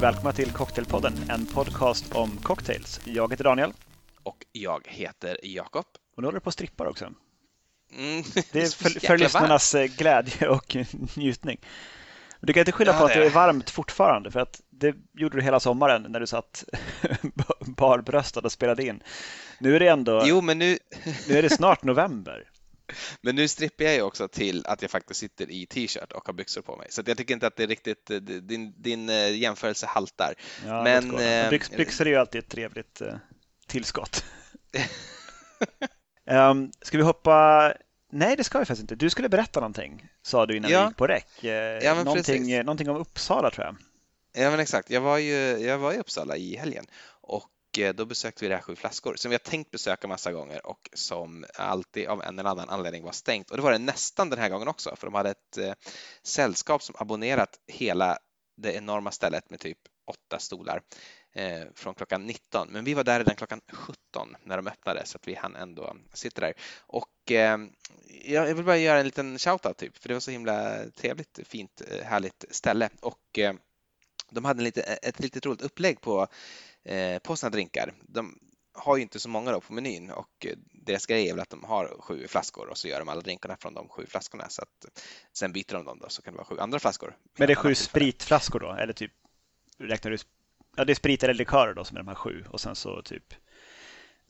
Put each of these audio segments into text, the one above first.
välkomna till Cocktailpodden, en podcast om cocktails. Jag heter Daniel. Och jag heter Jakob. Och nu håller du på att strippa också. Mm, det är för, för lyssnarnas. Eh, glädje och njutning. Du kan inte skylla ja, på att det är varmt fortfarande, för att det gjorde du hela sommaren när du satt barbröstad och spelade in. Nu är det ändå, jo, men nu... nu är det snart november. Men nu strippar jag ju också till att jag faktiskt sitter i t-shirt och har byxor på mig. Så jag tycker inte att det är riktigt, din, din eh, jämförelse haltar. Ja, Men, eh, Byx, byxor är ju alltid ett trevligt eh, tillskott. um, ska vi hoppa Nej, det ska vi faktiskt inte. Du skulle berätta någonting, sa du innan ja. vi gick på räck. Eh, ja, någonting, någonting om Uppsala, tror jag. Ja, men exakt. Jag var ju jag var i Uppsala i helgen och då besökte vi det här Sju flaskor som vi har tänkt besöka massa gånger och som alltid av en eller annan anledning var stängt. Och det var det nästan den här gången också för de hade ett eh, sällskap som abonnerat hela det enorma stället med typ åtta stolar eh, från klockan 19. Men vi var där redan klockan 17 när de öppnade så att vi hann ändå sitta där. Och eh, jag vill bara göra en liten shoutout typ för det var så himla trevligt, fint, eh, härligt ställe och eh, de hade en lite, ett litet roligt upplägg på eh, på sina drinkar. De har ju inte så många då på menyn och eh, deras grej är väl att de har sju flaskor och så gör de alla drinkarna från de sju flaskorna så att sen byter de dem då så kan det vara sju andra flaskor. Men det är sju spritflaskor då eller typ räknar du? Ja, det är sprit eller likörer då som är de här sju och sen så typ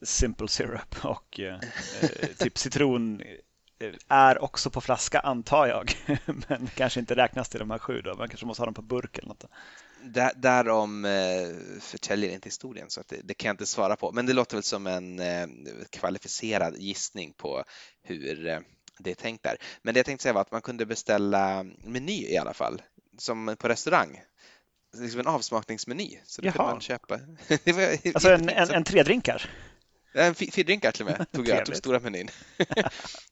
simple syrup och eh, eh typ citron eh, är också på flaska antar jag, men kanske inte räknas till de här sju då. Man kanske måste ha dem på burk eller något där, därom eh, förtäljer inte historien så att det, det, kan jag inte svara på. Men det låter väl som en eh, kvalificerad gissning på hur eh, det är tänkt där. Men det jag tänkte säga var att man kunde beställa meny i alla fall, som på restaurang. Liksom en avsmakningsmeny. Så Jaha. kunde man köpa. alltså en, en, en tredrinkar? En fyrdrinkar till och med tog jag, tog stora menyn.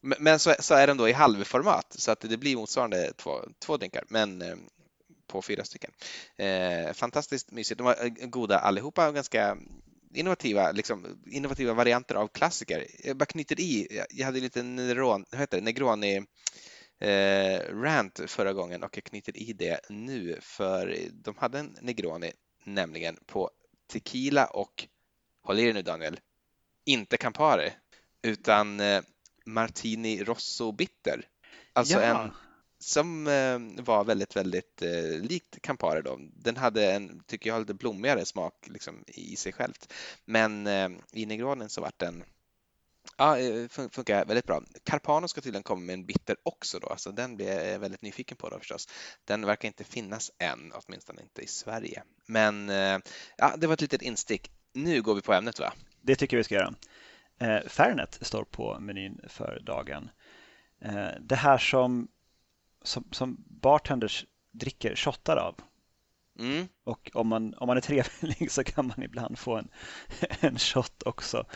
men så, så, är den då i halvformat så att det blir motsvarande två, två drinkar. Men eh, på fyra stycken. Eh, fantastiskt mysigt. De var eh, goda allihopa och ganska innovativa, liksom, innovativa varianter av klassiker. Jag bara knyter i, jag hade lite Neron, vad heter det, Negroni eh, rant förra gången och jag knyter i det nu för de hade en Negroni nämligen på tequila och, håll i dig nu Daniel, inte Campari utan eh, Martini Rosso Bitter. Alltså ja. en som eh, var väldigt, väldigt eh, likt Campari då. Den hade en, tycker jag, lite blommigare smak liksom, i sig självt. Men eh, i Negronen så vart den Ja, eh, funkar väldigt bra. Carpano ska tydligen komma med en bitter också då, så den blir jag väldigt nyfiken på då förstås. Den verkar inte finnas än, åtminstone inte i Sverige. Men eh, ja, det var ett litet instick. Nu går vi på ämnet va? Det tycker vi ska göra. Eh, Fernet står på menyn för dagen. Eh, det här som som, som bartenders dricker shottar av. Mm. Och om man, om man är trevlig så kan man ibland få en, en shot också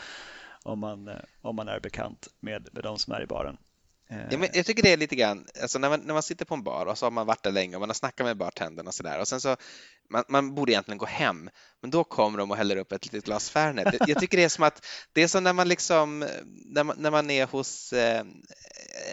om man, eh, om man är bekant med, med de som är i baren. Ja, men jag tycker det är lite grann, alltså när, man, när man sitter på en bar och så har man varit där länge och man har snackat med bartendern och sådär och sen så man, man, borde egentligen gå hem, men då kommer de och häller upp ett litet glas Fernet. Jag, tycker det är som att det är som när man liksom när man, när man är hos eh,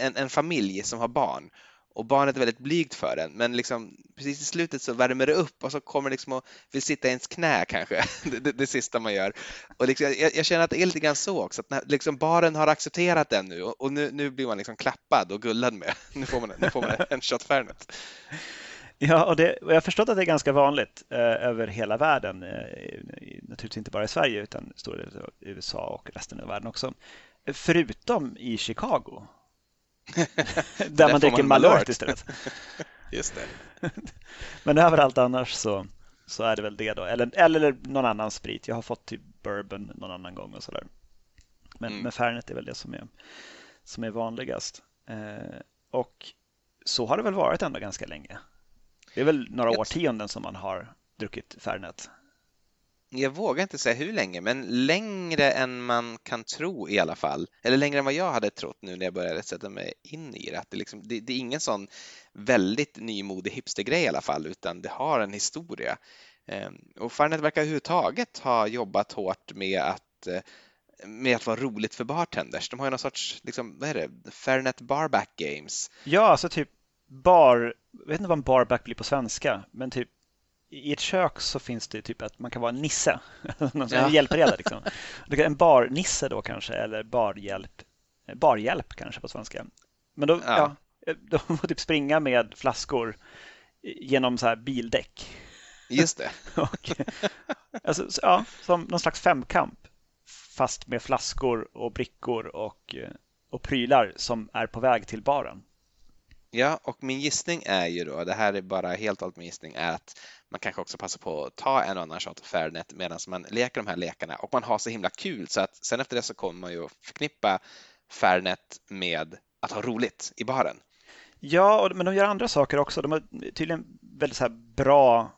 en, en familj som har barn och barnet är väldigt blygt för den men liksom precis i slutet så värmer det upp och så kommer det liksom och vill sitta i ens knä kanske, det, det, det sista man gör. Och liksom, jag, jag, känner att det är lite grann så också, att när, liksom baren har accepterat den nu och, och nu, nu, blir man liksom klappad och gullad med. Nu får man, nu får man en shot Fernet. Ja, och, det, och jag har förstått att det är ganska vanligt eh, över hela världen. Eh, naturligtvis inte bara i Sverige utan stora delar av USA och resten av världen också. Förutom i Chicago Där man dricker Malört istället. Just det. Men överallt annars så, så är det väl det då. Eller, eller någon annan sprit. Jag har fått typ bourbon någon annan gång och sådär. Men, mm. men Fernet är väl det som är, som är vanligast. Eh, och så har det väl varit ändå ganska länge. Det är väl några årtionden som man har druckit Fernet jag vågar inte säga hur länge, men längre än man kan tro i alla fall. Eller längre än vad jag hade trott nu när jag började sätta mig in i det. Att det, liksom, det, det är ingen sån väldigt nymodig hipstergrej i alla fall, utan det har en historia. Ehm, och Farnet verkar överhuvudtaget ha jobbat hårt med att eh, med att vara roligt för bartenders. De har ju någon sorts, liksom, vad är det, Fairnet Barback Games. Ja, alltså typ bar, jag vet inte vad en barback blir på svenska, men typ i ett kök så finns det typ att man kan vara en nisse, någon ja. hjälpreda. Liksom. En barnisse då kanske, eller barhjälp, barhjälp kanske på svenska. Men då, ja. ja de får typ springa med flaskor genom så här bildäck. Just det. och, alltså, ja, som någon slags femkamp fast med flaskor och brickor och, och prylar som är på väg till baren. Ja, och min gissning är ju då, det här är bara helt allt min gissning, är att man kanske också passar på att ta en och annan shot Fairnet medan man leker de här lekarna och man har så himla kul så att sen efter det så kommer man ju att förknippa Fairnet med att ha roligt i baren. Ja, men de gör andra saker också. De har tydligen väldigt så bra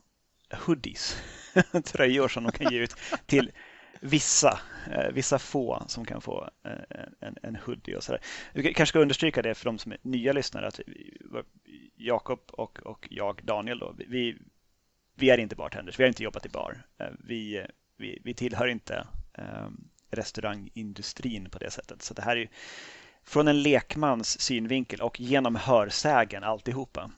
hoodies, tröjor som de kan ge ut till vissa, eh, vissa få som kan få eh, en, en hoodie och sådär. Vi kanske ska understryka det för de som är nya lyssnare att Jakob och, och jag, Daniel, då, vi, vi är inte bartenders, vi har inte jobbat i bar. Eh, vi, vi, vi tillhör inte um, restaurangindustrin på det sättet. Så det här är från en lekmans synvinkel och genom hörsägen alltihopa.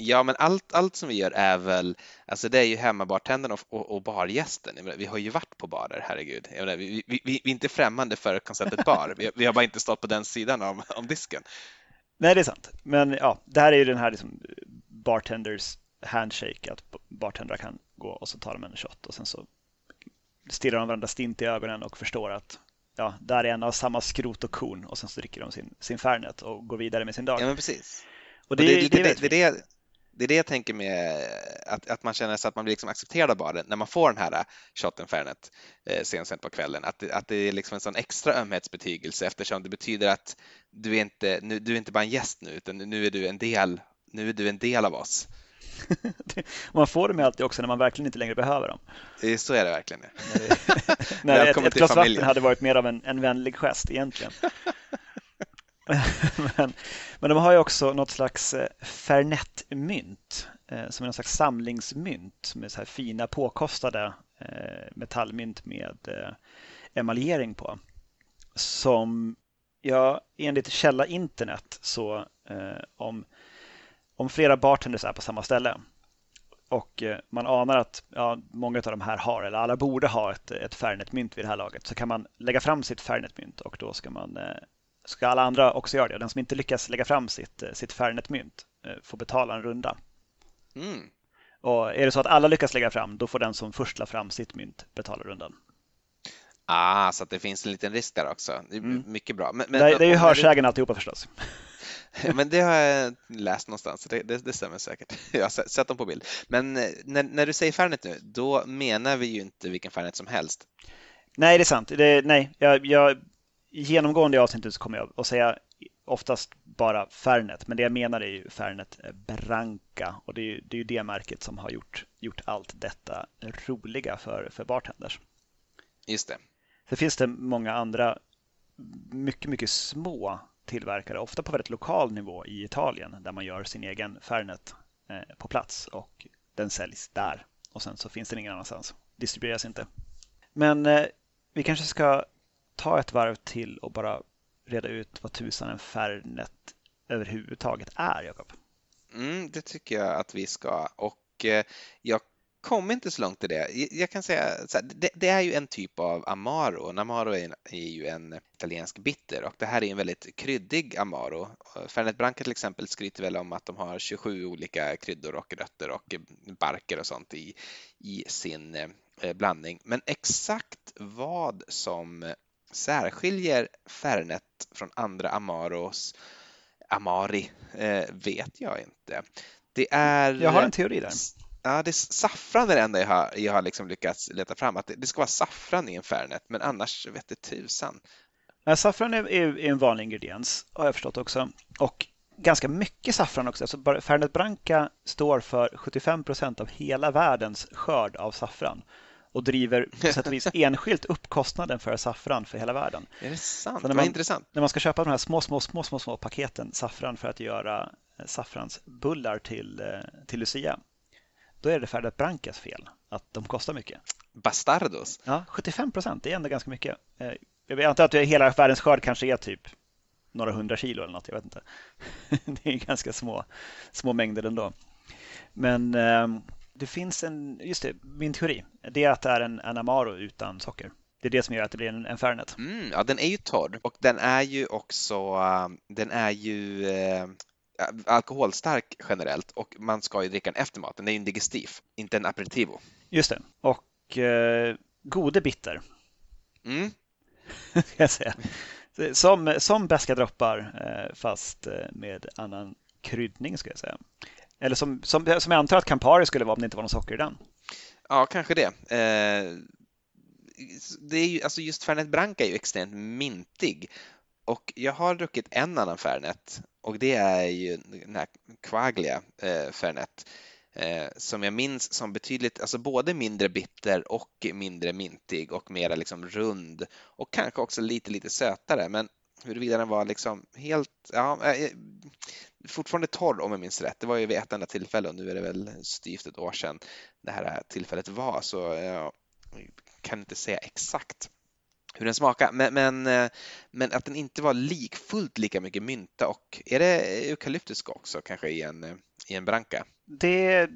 Ja, men allt, allt som vi gör är väl, alltså det är ju hemmabartendern och, och, och bargästen. Menar, vi har ju varit på barer, herregud. Menar, vi, vi, vi, är inte främmande för konceptet bar. Vi, vi, har bara inte stått på den sidan om, om disken. Nej, det är sant. Men ja, det här är ju den här liksom, bartenders handshake, att bartendrar kan gå och så tar de en shot och sen så stirrar de varandra stint i ögonen och förstår att ja, där är en av samma skrot och korn och sen så dricker de sin, sin Fernet och går vidare med sin dag. Ja, men precis. Och det, och det, det, det, det, det, det är det jag tänker med att, att man känner sig att man blir liksom accepterad av baren när man får den här äh, shoten Fernet eh, sent på kvällen. Att, att det är liksom en sån extra ömhetsbetygelse eftersom det betyder att du är inte, nu, du är inte bara en gäst nu utan nu är du en del, nu är du en del av oss. man får dem alltid också när man verkligen inte längre behöver dem. Så är det verkligen. när ett, ett glas vatten hade varit mer av en, en vänlig gest egentligen. men, men de har ju också något slags eh, Fernet-mynt eh, som är någon slags samlingsmynt med så här fina påkostade eh, metallmynt med emaljering på. Som, ja, enligt källa internet så om, om flera bartenders är på samma ställe och man anar att ja, många av de här har, eller alla borde ha ett, ett Fernet-mynt vid det här laget, så kan man lägga fram sitt Fernet-mynt och då ska man ska alla andra också göra det. Den som inte lyckas lägga fram sitt, eh, sitt Fernet-mynt eh, får betala en runda. Mm. Och är det så att alla lyckas lägga fram, då får den som först la fram sitt mynt betala rundan. Ah, så att det finns en liten risk där också. Mm. Mycket bra. Men, men, det, det, är ju hörsägen du... alltihopa förstås. men det har jag läst någonstans, det, det, det, stämmer säkert. Jag har sett dem på bild. Men eh, när, när du säger Fernet nu, då menar vi ju inte vilken Fernet som helst. Nej, det är sant. Det, nej, jag, jag genomgående i avsnittet så kommer jag att säga oftast bara Fernet, men det jag menar är ju Fernet Branca och det är ju det, är ju det märket som har gjort, gjort allt detta roliga för, för bartenders. Just det. Så finns det många andra mycket, mycket små tillverkare, ofta på väldigt lokal nivå i Italien, där man gör sin egen Fernet eh, på plats och den säljs där. Och sen så finns den ingen annanstans, distribueras inte. Men eh, vi kanske ska ta ett varv till och bara reda ut vad tusan en Fernet överhuvudtaget är, Jakob? Mm, det tycker jag att vi ska och eh, jag kom inte så långt i det. Jag kan säga så här, det, det, är ju en typ av Amaro. En Amaro är, är, ju en italiensk bitter och det här är en väldigt kryddig Amaro. Fernet Branca till exempel skryter väl om att de har 27 olika kryddor och rötter och barker och sånt i, i sin eh, blandning. Men exakt vad som särskiljer Fernet från andra Amaros Amari eh, vet jag inte. Det är... Jag har en teori där. Ja, det är saffran är det enda jag har, jag har liksom lyckats leta fram. Att det, det ska vara saffran i en Fernet, men annars vet det tusan. Ja, saffran är, är, en vanlig ingrediens, har jag förstått också. Och ganska mycket saffran också. Alltså Fernet Branca står för 75 procent av hela världens skörd av saffran och driver på sätt och vis enskilt upp kostnaden för saffran för hela världen. Är det sant? när man, intressant. När man ska köpa de här små, små, små, små, små paketen saffran för att göra eh, saffransbullar till, eh, till Lucia, då är det Fernet Brancas fel att de kostar mycket. Bastardos? Ja, 75 procent, det är ändå ganska mycket. Eh, jag antar att hela världens skörd kanske är typ några hundra kilo eller något, jag vet inte. Det är ganska små, små mängder ändå. Men Det finns en, just det, min teori, det är att det är en, en Amaro utan socker. Det är det som gör att det blir en, en Fernet. Mm, ja, den är ju torr och den är ju också, den är ju eh, alkoholstark generellt och man ska ju dricka den efter maten. Det är ju en digestif, inte en aperitivo. Just det, och eh, gode bitter. Mm. jag säga. Som, som bäska droppar eh, fast eh, med annan kryddning ska jag säga. Eller som, som, som jag antar att Campari skulle vara om det inte var någon socker i den. Ja, kanske det. Eh, det är ju, alltså just Fernet Branca är ju extremt mintig och jag har druckit en annan Fernet och det är ju den här Quaglia eh, Fernet eh, som jag minns som betydligt, alltså både mindre bitter och mindre mintig och mera liksom rund och kanske också lite, lite sötare. Men huruvida den var liksom helt, ja, eh, fortfarande torr om jag minns rätt. Det var ju vid ett enda tillfälle och nu är det väl styvt ett år sedan det här tillfället var så jag kan inte säga exakt hur den smakar, men, men, eh, men, att den inte var lik, fullt lika mycket mynta och är det eukalyptiska också kanske i en, i en branka? Det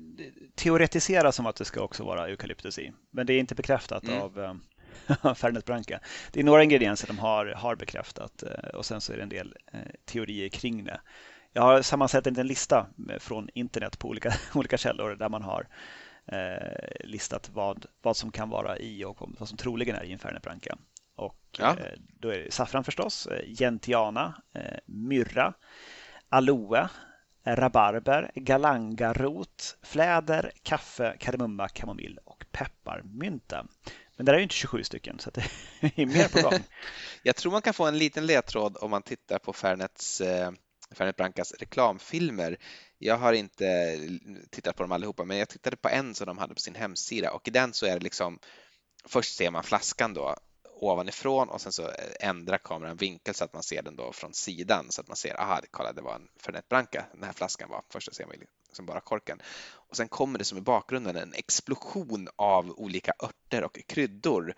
teoretiseras som att det ska också vara eukalyptus i, men det är inte bekräftat mm. av eh, Fernet Branca. Det är några ingredienser de har, har bekräftat eh, och sen så är det en del teorier kring det. Jag har sammansatt en lista från internet på olika, olika källor där man har eh, listat vad, vad som kan vara i och vad som troligen är i en Fernet Branca. Och ja. eh, då är det saffran förstås, eh, gentiana, eh, myrra, aloe, rabarber, galangarot, fläder, kaffe, kardemumma, kamomill och pepparmynta. Men det är ju inte 27 stycken så det är mer på gång. Jag tror man kan få en liten ledtråd om man tittar på Fernets, Fernet Brancas reklamfilmer. Jag har inte tittat på dem allihopa men jag tittade på en som de hade på sin hemsida och i den så är det liksom Först ser man flaskan då ovanifrån och sen så ändrar kameran vinkel så att man ser den då från sidan så att man ser, aha, kolla det var en Fernet Branca den här flaskan var. första ser man liksom bara korken. Och sen kommer det som i bakgrunden en explosion av olika örter och kryddor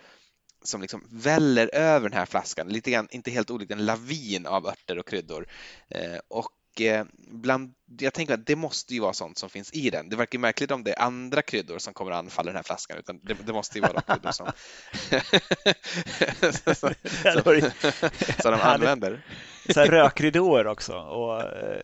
som liksom väller över den här flaskan, lite grann, inte helt olikt en lavin av örter och kryddor. Eh, och bland, jag tänker att det måste ju vara sånt som finns i den. Det verkar märkligt om det är andra kryddor som kommer att anfalla den här flaskan, utan det, det måste ju vara de kryddor som, som, de använder. Så här rökridåer också och eh,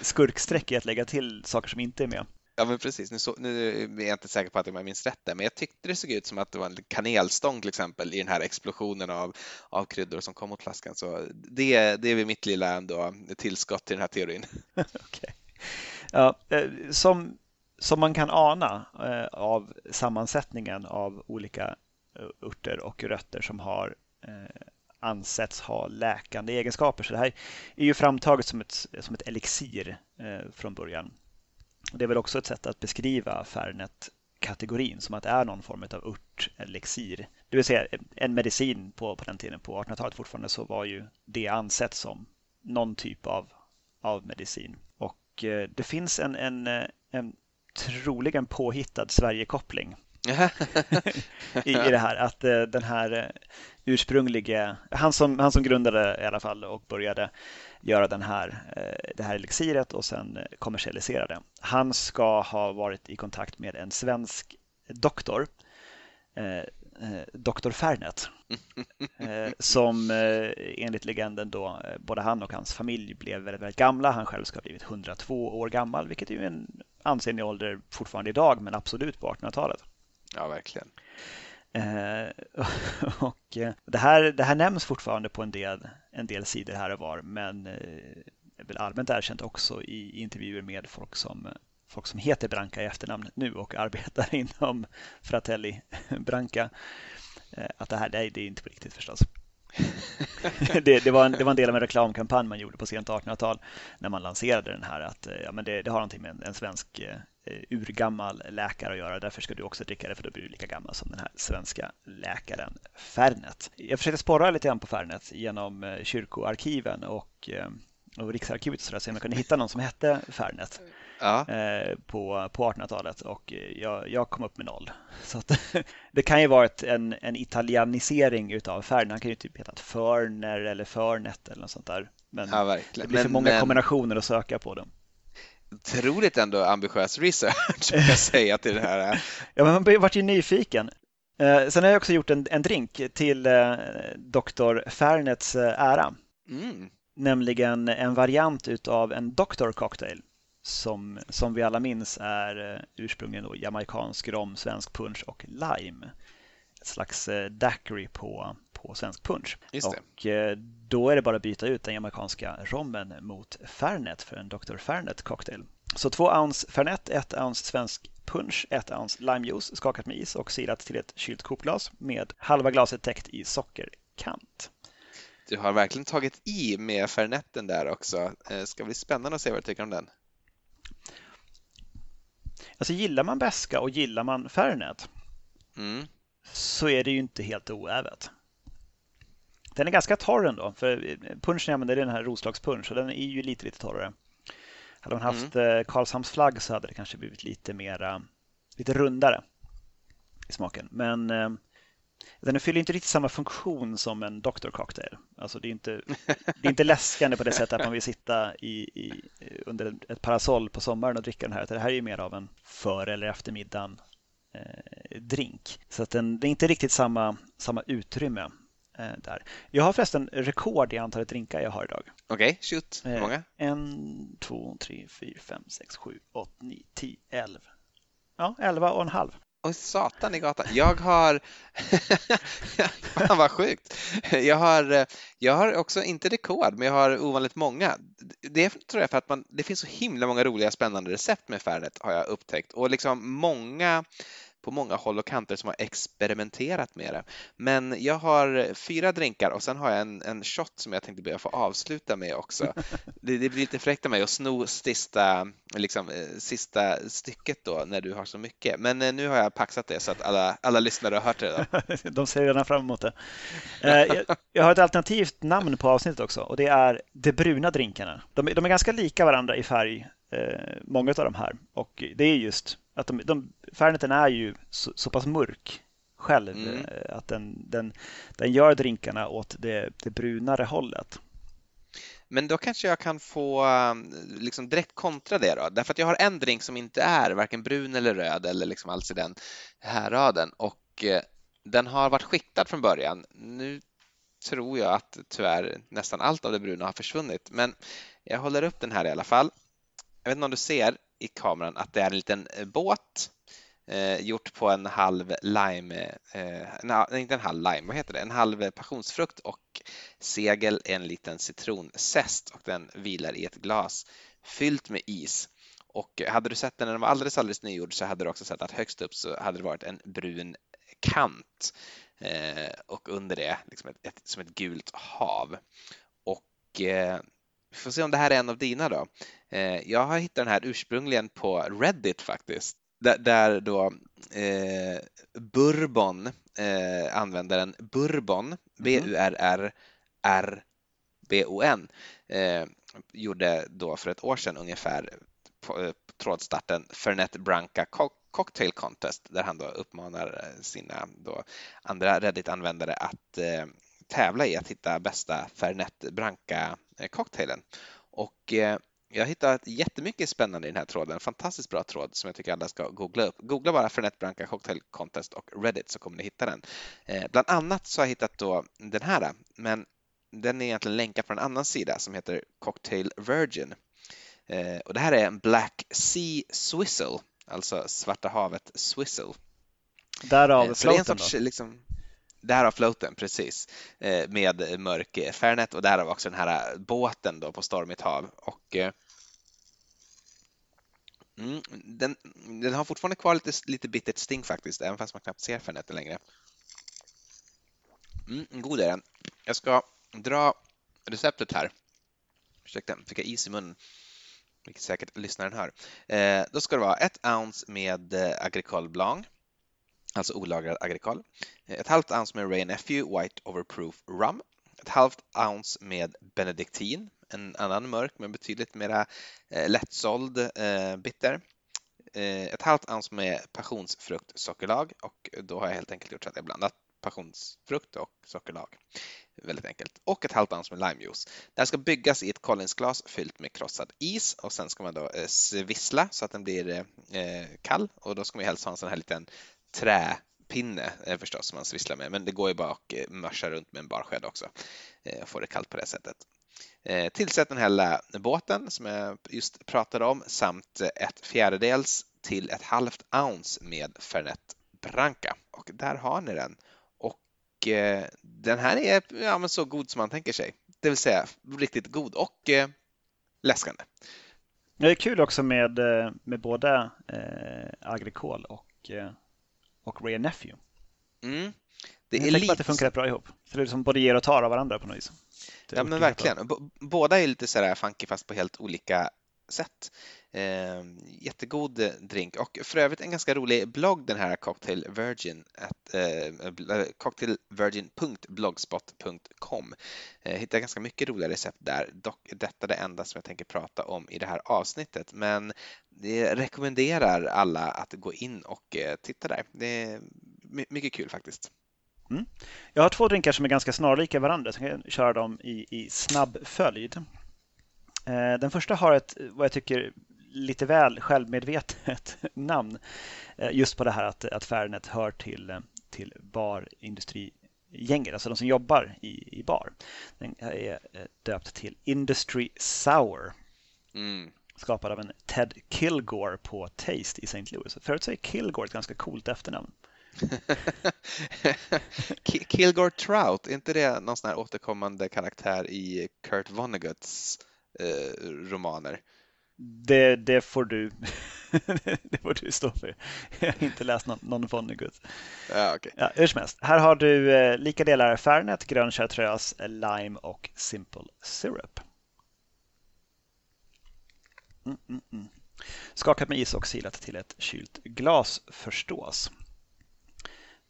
skurkstreck i att lägga till saker som inte är med. Ja, men precis. Nu, så, nu, är jag inte säker på att jag minns rätt där, men jag tyckte det såg ut som att det var en kanelstång till exempel i den här explosionen av, av kryddor som kom mot flaskan. Så det, det är väl mitt lilla ändå tillskott till den här teorin. okay. ja, eh, som, som man kan ana eh, av sammansättningen av olika eh, örter och rötter som har eh, ansetts ha läkande egenskaper. Så det här är ju framtaget som ett, som ett elixir eh, från början. Det är väl också ett sätt att beskriva Fernet-kategorin som att det är någon form av ört, elixir. Det vill säga en medicin på, på den tiden, på 1800-talet fortfarande, så var ju det ansett som någon typ av, av medicin. Och eh, det finns en, en, eh, en troligen påhittad Sverigekoppling i, i det här. Att eh, den här eh, ursprunglige, han som, han som grundade i alla fall och började göra den här, eh, det här elixiret och sen eh, kommersialisera det. Han ska ha varit i kontakt med en svensk doktor, doktor Fernet, som enligt legenden då både han och hans familj blev väldigt, väldigt gamla. Han själv ska ha blivit 102 år gammal, vilket är ju en ansenlig ålder fortfarande idag, men absolut på 1800-talet. Ja, verkligen. Eh, och eh, det, här, det här nämns fortfarande på en del, en del sidor här och var, men eh, är väl allmänt erkänt också i intervjuer med folk som, folk som heter Branca i efternamn nu och arbetar inom Fratelli Branca. Att det här är, det är inte på riktigt förstås. det, det, var en, det var en del av en reklamkampanj man gjorde på sent 1800-tal när man lanserade den här att ja, men det, det har någonting med en, en svensk urgammal läkare att göra. Därför ska du också dricka det för då blir du lika gammal som den här svenska läkaren Fernet. Jag försökte spåra lite grann på Fernet genom eh, kyrkoarkiven och, eh, och Riksarkivet så att man kunde hitta någon som hette Fernet ja. på, på 1800-talet och jag, jag, kom upp med noll. Så att, det kan ju varit en, en italianisering utav Fernet. Han kan ju typ heta Förner eller Förnet eller något sånt där. Men ja, det blir för men, många men... kombinationer att söka på dem Otroligt ändå ambitiös research, kan jag säga till det här. Ja, men man vart ju nyfiken. Eh, sen har jag också gjort en, en drink till eh, Dr. Fernets eh, ära. Mm. Nämligen en variant utav en Doctor Cocktail som, som vi alla minns är eh, ursprungligen då jamaicansk rom, svensk punch och lime. Ett slags eh, daiquiri på, på svensk punch. Och eh, då är det bara att byta ut den jamaicanska rommen mot Fernet för en Dr. Fernet cocktail. Så två ounce Fernet, ett ounce svensk punch, ett ounce limejuice skakat med is och silat till ett kylt kokglas med halva glaset täckt i sockerkant. Du har verkligen tagit i med Fernetten där också. Det ska bli spännande att se vad du tycker om den. Alltså gillar man beska och gillar man Fernet mm. så är det ju inte helt oävet. Den är ganska torr ändå, för punchen jag använder är den här Roslagspunch och den är ju lite, lite torrare. Hade man haft mm. Eh, Karlshamns flagg så hade det kanske blivit lite mera, lite rundare i smaken. Men eh, den fyller inte riktigt samma funktion som en Dr. Cocktail. Alltså det, är inte, det är inte läskande på det sättet att man vill sitta i, i, under ett parasoll på sommaren och dricka den här. Det här är ju mer av en före eller eftermiddagen eh, drink. Så att den, det är inte riktigt samma, samma utrymme eh, där. Jag har förresten rekord i antalet drinkar jag har idag. Okej, okay, shoot. Hur många? Eh, en, två, tre, fyra, fem, sex, sju, åtta, nio, tio, elva. Ja, elva och en halv. Oj, satan i gatan. Jag har... Fan vad sjukt. Jag har, jag har också, inte rekord, men jag har ovanligt många. Det tror jag för att man, det finns så himla många roliga spännande recept med Fernet har jag upptäckt och liksom många på många håll och kanter som har experimenterat med det. Men jag har fyra drinkar och sen har jag en, en shot som jag tänkte börja få avsluta med också. Det, det blir lite fräckt av mig att sno sista, liksom, eh, sista stycket då när du har så mycket. Men eh, nu har jag paxat det så att alla, alla lyssnare har hört det redan. De ser redan fram emot det. Eh, jag har ett alternativt namn på avsnittet också och det är De bruna drinkarna. De, de är ganska lika varandra i färg, många av de här. Och det är just att de, de, Ferneten är ju så, så pass mörk själv mm. Eh, att den, den, den gör drinkarna åt det, det brunare hållet. Men då kanske jag kan få um, liksom direkt kontra det då, därför att jag har en drink som inte är varken brun eller röd eller liksom alls i den här raden och eh, den har varit skiktad från början. Nu tror jag att tyvärr nästan allt av det bruna har försvunnit, men jag håller upp den här i alla fall. Jag vet inte om du ser, i kameran att det är en liten eh, båt eh, gjort på en halv lime, eh, nej, inte en halv lime, vad heter det, en halv passionsfrukt och segel en liten citronzest och den vilar i ett glas fyllt med is. Och hade du sett den när den var alldeles, alldeles nygjord så hade du också sett att högst upp så hade det varit en brun kant eh, och under det liksom ett, ett, som ett gult hav. Och eh, vi får se om det här är en av dina då. Eh, jag har hittat den här ursprungligen på Reddit faktiskt, där, där då eh, Bourbon, eh, användaren Bourbon, mhm. B-U-R-R-R-B-O-N, eh, gjorde då för ett år sedan ungefär på, eh, trådstarten Fernet Branca Cocktail Contest där han då uppmanar eh, sina då andra Reddit-användare att tävla i att hitta bästa Fernet Branca-cocktailen. Och jag har hittat jättemycket spännande i den här tråden. Fantastiskt bra tråd som jag tycker alla ska googla upp. Googla bara Fernet Branca Cocktail Contest och Reddit så kommer ni hitta den. Eh, bland annat så har jag hittat då den här, men den är egentligen länkad på en annan sida som heter Cocktail Virgin. Eh, och det här är en Black Sea Swizzle, alltså Svarta havet Swizzle. Därav eh, då? Liksom, Därav floaten, precis, eh, med mörk eh, Fairnet och därav också den här eh, båten då på stormigt hav. Och, mm, den, den, har fortfarande kvar lite, lite bittert sting faktiskt, även fast man knappt ser Fairnet längre. Mm, god är den. Jag ska dra receptet här. Ursäkta, fick jag is i munnen vilket säkert lyssnaren hör. Eh, då ska det vara ett ounce med eh, Agricole Blanc, alltså olagrad agrikol. Eh, ett halvt ounce med Ray Nephew White Overproof Rum. Ett halvt ounce med Benediktin, en annan mörk men betydligt mera eh, lättsåld eh, bitter. Eh, ett halvt ounce med passionsfruktsockerlag och då har jag helt enkelt gjort så att jag blandat passionsfrukt och sockerlag. Väldigt enkelt. Och ett halvt ounce med limejuice. Det här ska byggas i ett Collinsglas fyllt med krossad is och sen ska man då eh, svissla så att den blir eh, kall och då ska man helst ha en sån här liten träpinne eh, förstås som man svisslar med men det går ju bara att eh, mörsa runt med en barsked också eh, och få det kallt på det sättet. Eh, tillsätt den här båten som jag just pratade om samt ett fjärdedels till ett halvt ounce med Fernet Branca och där har ni den. Och eh, den här är ja, men så god som man tänker sig, det vill säga riktigt god och eh, läskande. Det är kul också med, eh, med både eh, Agricol och, eh, och Ray Nephew. Mm. Det jag är lite... att det funkar rätt bra ihop. Så det är som både ger och tar av varandra på något vis. Ja men verkligen. Båda är lite sådär funky fast på helt olika sätt. Ehm, eh, jättegod drink och för övrigt en ganska rolig blogg den här Cocktail Virgin, at, eh, eh cocktailvirgin.blogspot.com. Eh, hittar ganska mycket roliga recept där, dock detta det enda som jag tänker prata om i det här avsnittet. Men det rekommenderar alla att gå in och eh, titta där. Det är mycket kul faktiskt. Mm. Jag har två drinkar som är ganska snarlika varandra, så jag kan köra dem i, i snabb följd. Eh, den första har ett, vad jag tycker, lite väl självmedvetet namn. Eh, just på det här att, att Fernet hör till, till barindustrigänget, alltså de som jobbar i, i bar. Den är eh, döpt till Industry Sour. Mm. Skapad av en Ted Kilgore på Taste i St. Louis. Förut så är Kilgore ett ganska coolt efternamn. Kilgore Trout, är inte det någon sån här återkommande karaktär i Kurt Vonnegut's eh, romaner? Det, det, får du det får du stå för. Jag har inte läst någon, någon Vonnegut. Ja, okay. ja, hur som helst. Här har du eh, lika delar Fernet, grön chartreuse, lime och simple syrup. Mm, mm, mm. Skakat med is och silat till ett kylt glas förstås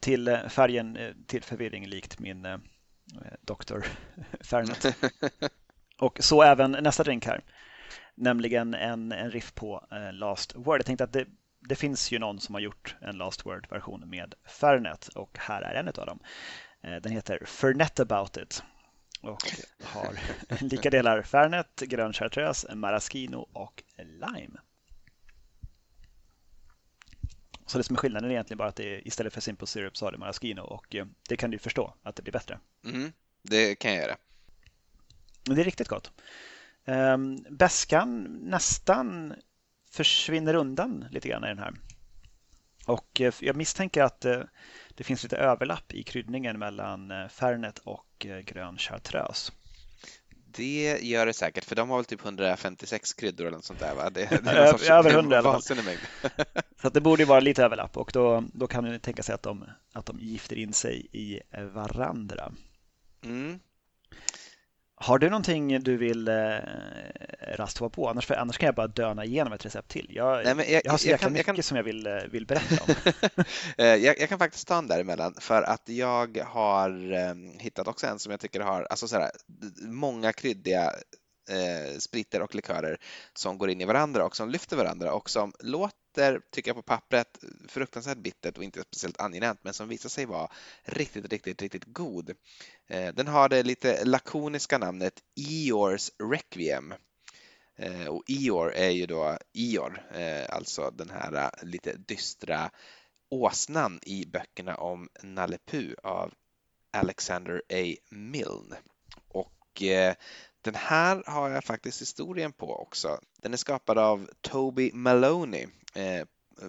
till eh, färgen eh, till förvirring likt min eh, Dr. Fernet. Och så även nästa drink här, nämligen en, en riff på Last Word. Jag tänkte att det, det finns ju någon som har gjort en Last Word-version med Fernet och här är en av dem. Den heter Fernet about it och har lika delar Fernet, grön chartreuse, maraschino och lime. Så det som är skillnaden är egentligen bara att det är, istället för Simple Syrup så har det Maraschino och eh, det kan du förstå att det blir bättre. Mm, det kan jag göra. Men det är riktigt gott. Um, bäskan nästan försvinner undan lite grann i den här. Och eh, jag misstänker att eh, det finns lite överlapp i kryddningen mellan Fernet och grön chartreuse. Det gör det säkert, för de har väl typ 156 kryddor eller något sånt där va? Det, det är Över 100 i alla fall. Så det borde ju vara lite överlapp och då, då kan man tänka sig att de, att de gifter in sig i varandra. Mm. Har du någonting du vill eh, rasta på? Annars, för, annars kan jag bara döna igenom ett recept till. Jag, Nej, jag, jag har så jäkla mycket kan... som jag vill, eh, vill berätta om. Eh, jag, jag, kan faktiskt ta en däremellan för att jag har eh, hittat också en som jag tycker har alltså sådär, många kryddiga eh, spriter och likörer som går in i varandra och som lyfter varandra och som låter, tycker jag på pappret, fruktansvärt bittert och inte speciellt angenämt men som visar sig vara riktigt, riktigt, riktigt god. Eh, den har det lite lakoniska namnet Eors Requiem. Eh, och Eor är ju då Eor, eh, alltså den här lite dystra åsnan i böckerna om Nalle Puh av Alexander A. Milne. Och den här har jag faktiskt historien på också. Den är skapad av Toby Maloney, eh,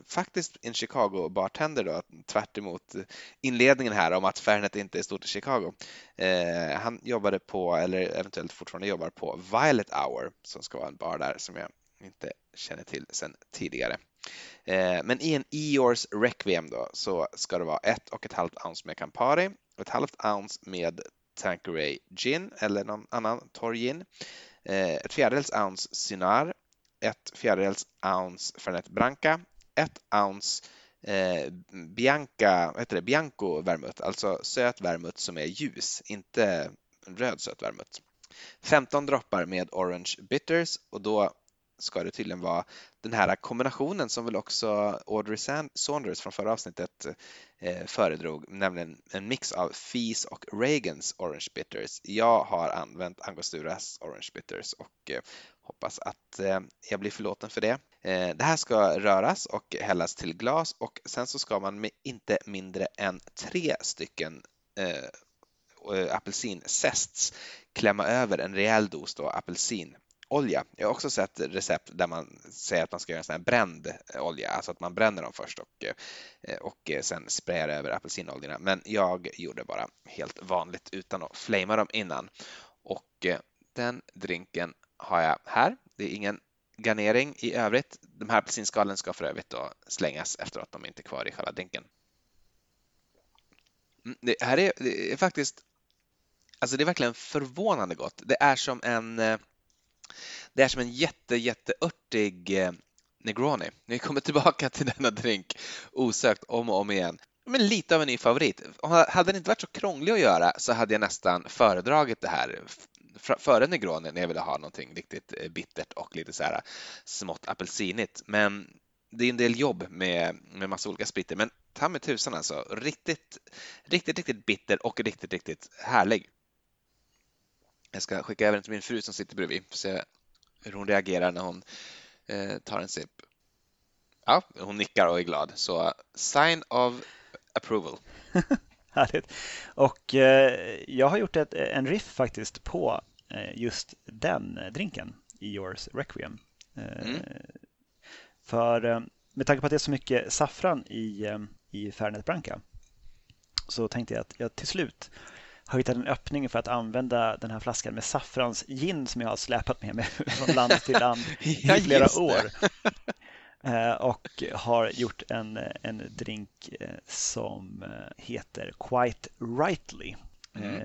faktiskt en Chicago-bartender då, tvärt inledningen här om att Fernet inte är stort i Chicago. Eh, han jobbade på, eller eventuellt fortfarande jobbar på Violet Hour som ska vara en bar där som jag inte känner till sedan tidigare. Eh, men i en Eeyores Requiem då så ska det vara ett och ett halvt ounce med Campari och ett halvt ounce med Tanqueray Gin eller någon annan torr gin, eh, ett fjärdedels ounce Cynar, 1 fjärdedels ounce Fernet Branca, 1 ounce eh, Bianca, heter det, Bianco vermouth, alltså söt vermouth som är ljus, inte röd söt vermouth. 15 droppar med Orange Bitters och då ska det tydligen vara den här kombinationen som väl också Audrey Saunders från förra avsnittet eh, föredrog, nämligen en mix av Fees och Reagans Orange Bitters. Jag har använt Angosturas Orange Bitters och eh, hoppas att eh, jag blir förlåten för det. Eh, det här ska röras och hällas till glas och sen så ska man med inte mindre än tre stycken eh, apelsinzests klämma över en rejäl dos då apelsin olja. Jag har också sett recept där man säger att man ska göra en sån här bränd olja, alltså att man bränner dem först och, och sen sprayar över apelsinoljorna. Men jag gjorde bara helt vanligt utan att flamea dem innan. Och den drinken har jag här. Det är ingen garnering i övrigt. De här apelsinskalen ska för övrigt då slängas efter att de inte är kvar i själva drinken. Mm, det här är, det är faktiskt, alltså det är verkligen förvånande gott. Det är som en eh, det är som en jätte, jätteörtig eh, Negroni. Vi kommer tillbaka till denna drink osökt om och om igen. Men lite av en ny favorit. Hade den inte varit så krånglig att göra så hade jag nästan föredragit det här före Negroni när jag ville ha någonting riktigt eh, bittert och lite så här eh, smått apelsinigt. Men det är en del jobb med, med massa olika spritter. Men ta mig tusan alltså, riktigt, riktigt, riktigt bitter och riktigt, riktigt härlig. Jag ska skicka över den till min fru som sitter bredvid för se hur hon reagerar när hon eh, tar en sipp. Ja, hon nickar och är glad. Så sign of approval. Härligt. Och eh, jag har gjort ett, en riff faktiskt på just den drinken i Yours Requiem. Eh, mm. För eh, med tanke på att det är så mycket saffran i, eh, i Fernet Branca så tänkte jag att jag till slut har hittat en öppning för att använda den här flaskan med saffrans gin som jag har släpat med mig från land till land i flera år. Eh, och har gjort en, en drink eh, som eh, heter Quite Rightly. Mm.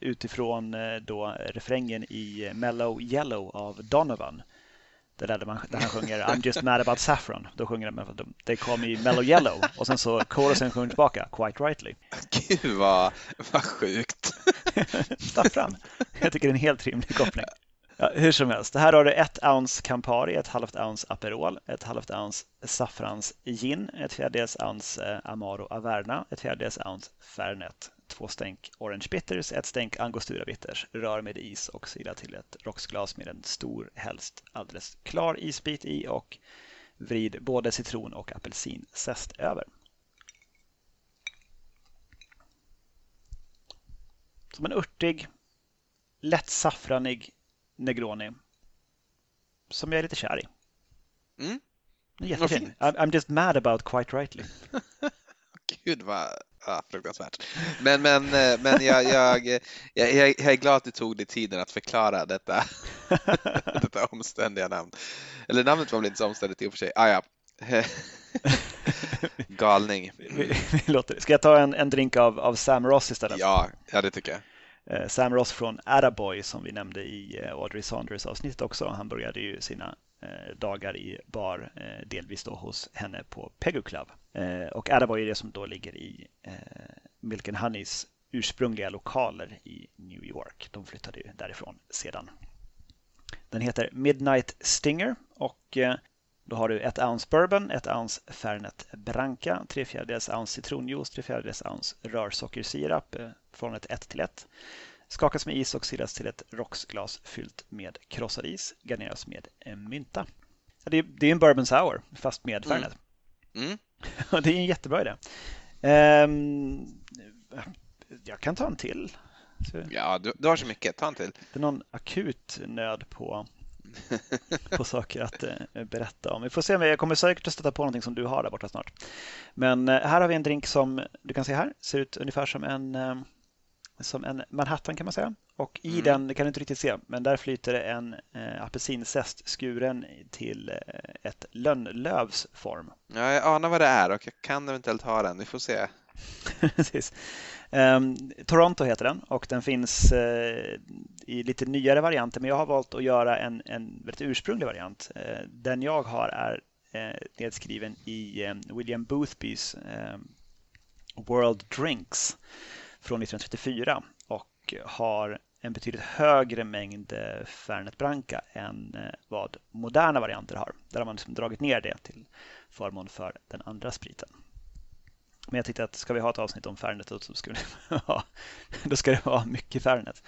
Utifrån då refrängen i Mellow Yellow av Donovan det där, där, man, där han sjunger I'm just mad about saffron. Då sjunger de They call me mellow yellow och sen så chorusen sjunger tillbaka Quite rightly. Gud vad, vad sjukt. saffran. Jag tycker det är en helt rimlig koppling. Ja, hur som helst, här har du ett ounce Campari, ett halvt ounce Aperol, ett halvt ounce saffrans gin, ett fjärdedels ounce eh, Amaro Averna, ett fjärdedels ounce Fernet, två stänk Orange Bitters, ett stänk Angostura Bitters, rör med is och sila till ett rocksglas med en stor, helst alldeles klar isbit i och vrid både citron och apelsinzest över. Som en örtig, lätt saffranig Negroni som jag är lite kär i. Mm. Jättefin. I'm just mad about quite rightly. Gud vad ja, fruktansvärt. Men, men, eh, men jag, jag, jag, jag, är glad att du tog dig tiden att förklara detta, detta omständiga namn. Eller namnet var väl inte så omständigt i och för sig. Ah, ja. Galning. Vi, vi låter, ska jag ta en, en drink av, av Sam Ross istället? Ja, ja, det tycker jag. Eh, Sam Ross från Attaboy som vi nämnde i eh, Audrey Saunders avsnitt också. Han började ju sina eh, dagar i bar, delvis då hos henne på Pegu Club. Och Attaboy är det som då ligger i Milk and Honeys ursprungliga lokaler i New York. De flyttade ju därifrån sedan. Den heter Midnight Stinger och då har du ett ounce bourbon, ett ounce Fernet Branca, tre fjärdedels ounce citronjuice, tre fjärdedels ounce rörsockersirap från ett 1 till 1. Skakas med is och silas till ett rocksglas fyllt med krossad is. Garneras med mynta. Det är, det är en bourbon sour fast med mm. Fernet. Mm. Mm. det är en jättebra idé. Um, jag kan ta en till. Ja, du, du har så mycket. Ta en till. Det är någon akut nöd på på saker att eh, berätta om. Vi får se, jag kommer säkert att stöta på någonting som du har där borta snart. Men eh, här har vi en drink som du kan se här, ser ut ungefär som en, eh, som en Manhattan kan man säga. Och i mm. den, det kan du inte riktigt se, men där flyter det en eh, apelsinzest skuren till eh, ett lönnlövs form. Ja, jag anar vad det är och jag kan eventuellt ha den, vi får se. Precis. Um, Toronto heter den och den finns uh, i lite nyare varianter men jag har valt att göra en, en väldigt ursprunglig variant. Uh, den jag har är uh, nedskriven i ehm, William Boothbys ehm, World Drinks från 1934 och har en betydligt högre mängd Fernet Branca än vad moderna varianter har. Där har man liksom dragit ner det till förmån för den andra spriten. Men jag tyckte att ska vi ha ett avsnitt om Fernet så ska, det ha, då ska det vara mycket Fernet.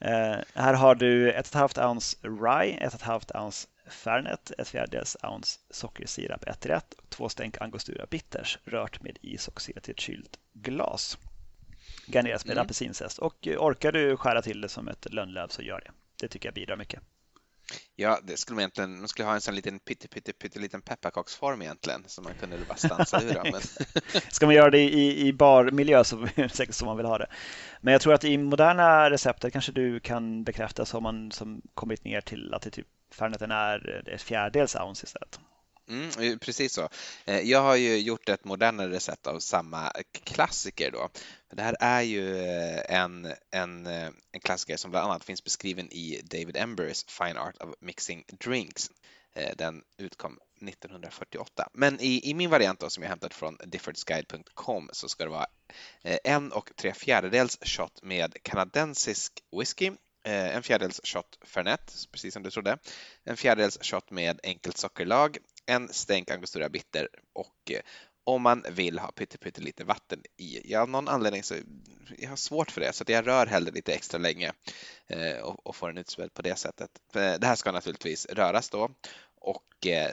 Eh, här har du 1,5 ounce Rye, 1,5 ounce Fernet, ett fjärdedels ounce sockersirap 1 rätt och två stänk Angostura Bitters rört med is och sirat i ett kylt glas. Garneras med mm. apelsinzest och orkar du skära till det som ett lönnlöv så gör det. Det tycker jag bidrar mycket. Ja, det skulle man egentligen, man skulle ha en sån liten pytte, pytte, pytte liten pepparkaksform egentligen som man kunde bara stansa ur. Men... Ska man göra det i, i barmiljö så är det säkert så man vill ha det. Men jag tror att i moderna receptet kanske du kan bekräfta så har man som kommit ner till att det typ Ferneten är ett fjärdedels ounce istället. Mm, eh, precis så. Eh, jag har ju gjort ett modernare recept av samma klassiker då. Det här är ju eh, en, en, en klassiker som bland annat finns beskriven i David Embers Fine Art of Mixing Drinks. Den utkom 1948. Men i, i min variant då, som jag hämtat från differentsguide.com så ska det vara en och tre fjärdedels shot med kanadensisk whisky, en fjärdedels shot Fernet, precis som du trodde, en fjärdedels shot med enkelt sockerlag, en stänk angostura bitter och eh, om man vill ha pyttelite vatten i. Jag av någon anledning så jag har svårt för det så jag rör hellre lite extra länge eh, och, och får den utspädd på det sättet. Eh, det här ska naturligtvis röras då och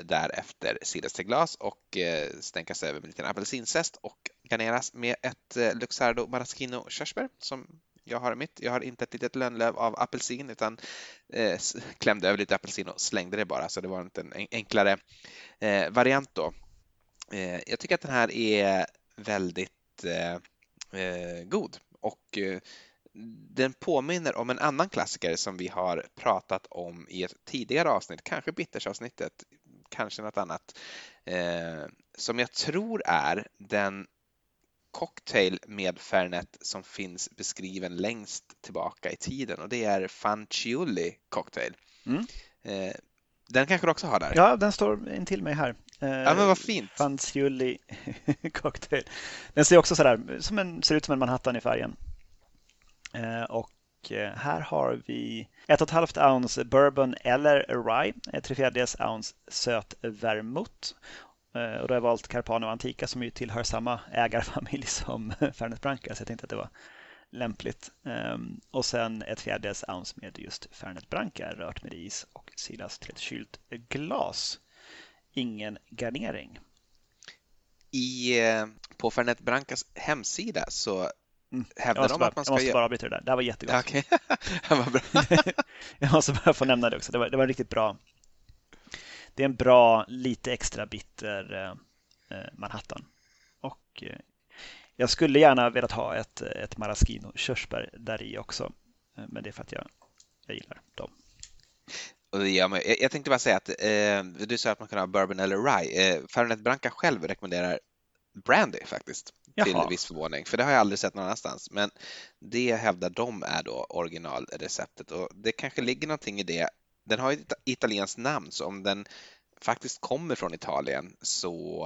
därefter silas till glas och stänkas över med lite apelsinzest och garneras med ett Luxardo maraschino körsbär som jag har mitt. Jag har inte ett litet lönnlöv av apelsin utan eh, klämde över lite apelsin och slängde det bara så det var inte en enklare eh, variant då. Eh, jag tycker att den här är väldigt eh, eh, god och eh, den påminner om en annan klassiker som vi har pratat om i ett tidigare avsnitt, kanske bittersavsnittet, kanske något annat, eh, som jag tror är den cocktail med Fernet som finns beskriven längst tillbaka i tiden och det är Fanciulli cocktail. Mm. Eh, den kanske du också har där? Ja, den står in till mig här. Ja, men vad fint. Fanciulli cocktail. Den ser också sådär, som en, ser ut som en Manhattan i färgen. Eh, och här har vi 1,5 ounce bourbon eller rye, 3 fjärdedels ounce söt vermouth Eh, och då har jag valt Carpano Antica som ju tillhör samma ägarfamilj som Fernet Branca så jag tänkte att det var lämpligt. Ehm, och sen ett fjärdedels ounce med just Fernet Branca rört med is och silas till ett kylt glas. Ingen garnering. I, eh, på Fernet Brancas hemsida så Mm. Hävdar de att man ska Jag måste bara avbryta det där. Det här var jättegott. Okay. var bra. jag måste bara få nämna det också. Det var, det var riktigt bra det är en bra, lite extra bitter eh, eh, Manhattan. Och eh, jag skulle gärna velat ha ett, ett maraschino körsbär där i också. Men det är för att jag, jag gillar dem. Mig. Jag tänkte bara säga att eh, du sa att man kan ha bourbon eller rye. Eh, Fernet Branca själv rekommenderar brandy faktiskt, Jaha. till viss förvåning, för det har jag aldrig sett någon annanstans. Men det hävdar de är då originalreceptet och det kanske ligger någonting i det den har ett italienskt namn, så om den faktiskt kommer från Italien så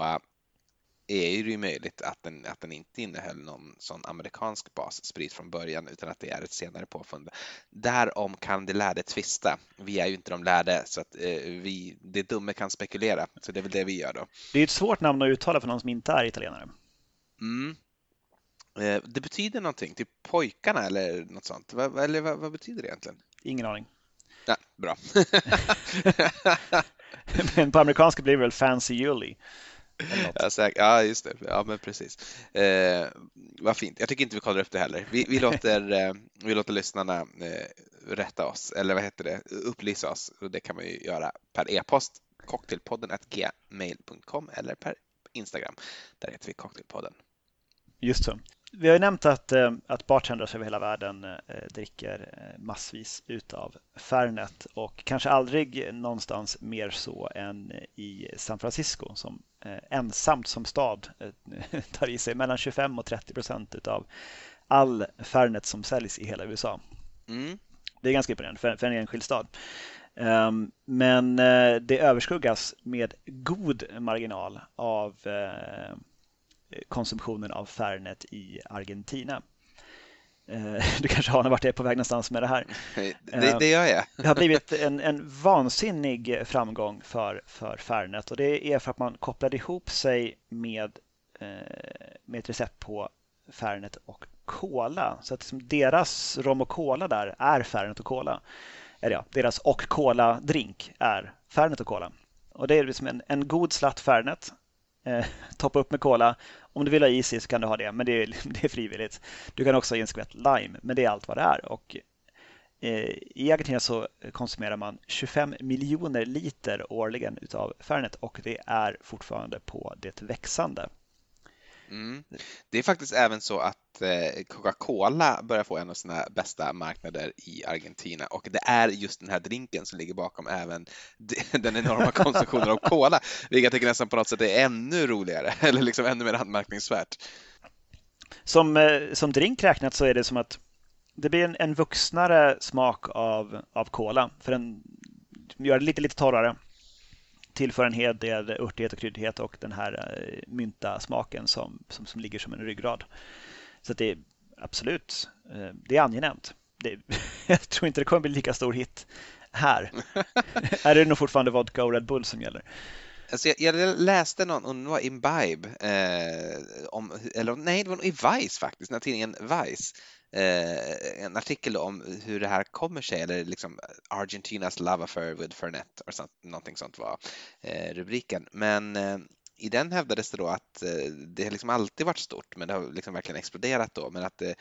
är det ju möjligt att den, att den inte innehöll någon sån amerikansk bassprit från början utan att det är ett senare påfund. Därom kan de lärde tvista. Vi är ju inte de lärde så att eh, vi, det dumme kan spekulera. Så det är väl det vi gör då. Det är ett svårt namn att uttala för någon som inte är italienare. Mm. Eh, det betyder någonting, typ pojkarna eller något sånt. Eller vad, vad betyder det egentligen? Ingen aning. Ja, bra. men på amerikanska blir det väl Fancy Yuli? Ja, ja, just det. Ja, men precis. Eh, vad fint. Jag tycker inte vi kollar upp det heller. Vi, vi låter, eh, vi låter lyssnarna eh, rätta oss, eller vad heter det, upplysa oss. Och det kan man ju göra per e-post, cocktailpodden gmail.com eller per Instagram. Där heter vi Cocktailpodden. Just så. Vi har ju nämnt att, eh, att bartenders över hela världen eh, dricker eh, massvis utav Fernet och kanske aldrig någonstans mer så än i San Francisco som ensamt som stad tar i sig mellan 25 och 30 procent utav all Fernet som säljs i hela USA. Mm. Det är ganska imponerande för, för en enskild stad. Ehm, men det överskuggas med god marginal av konsumtionen av Fernet i Argentina. Du kanske anar vart jag är på väg någonstans med det här. Det, det gör jag. Det har blivit en, en vansinnig framgång för, för Fernet och det är för att man kopplade ihop sig med, med ett recept på Fernet och Cola. Så att liksom deras rom och cola där är Fernet och Cola. Eller ja, deras och Cola-drink är Fernet och Cola. Och det är liksom en, en god slatt Fernet. Eh, toppa upp med Cola. Om du vill ha is i så kan du ha det, men det är, det är frivilligt. Du kan också ha en skvätt lime, men det är allt vad det är. Och eh, i Argentina så konsumerar man 25 miljoner liter årligen utav Fernet och det är fortfarande på det växande. Mm. Det är faktiskt även så att eh, Coca-Cola börjar få en av sina bästa marknader i Argentina och det är just den här drinken som ligger bakom även den enorma konsumtionen av cola, vilket jag tycker nästan på något sätt är ännu roligare eller liksom ännu mer anmärkningsvärt. Som, eh, som drink räknat så är det som att det blir en, en vuxnare smak av, av cola för den gör det lite, lite torrare tillför en hel del örtighet och kryddighet och den här eh, mynta smaken som, som, som ligger som en ryggrad. Så det är absolut, eh, det är angenämt. Det, jag tror inte det kommer bli lika stor hit här. här är det nog fortfarande vodka och Red Bull som gäller. Alltså jag, jag läste någon, det var Imbibe, eh, om, eller nej, det var i Vice faktiskt, den här tidningen Vice, eh, en artikel om hur det här kommer sig, eller liksom Argentinas love affair with Fernet, och sånt, någonting sånt var eh, rubriken. Men eh, i den hävdades det då att eh, det har liksom alltid varit stort, men det har liksom verkligen exploderat då, men att det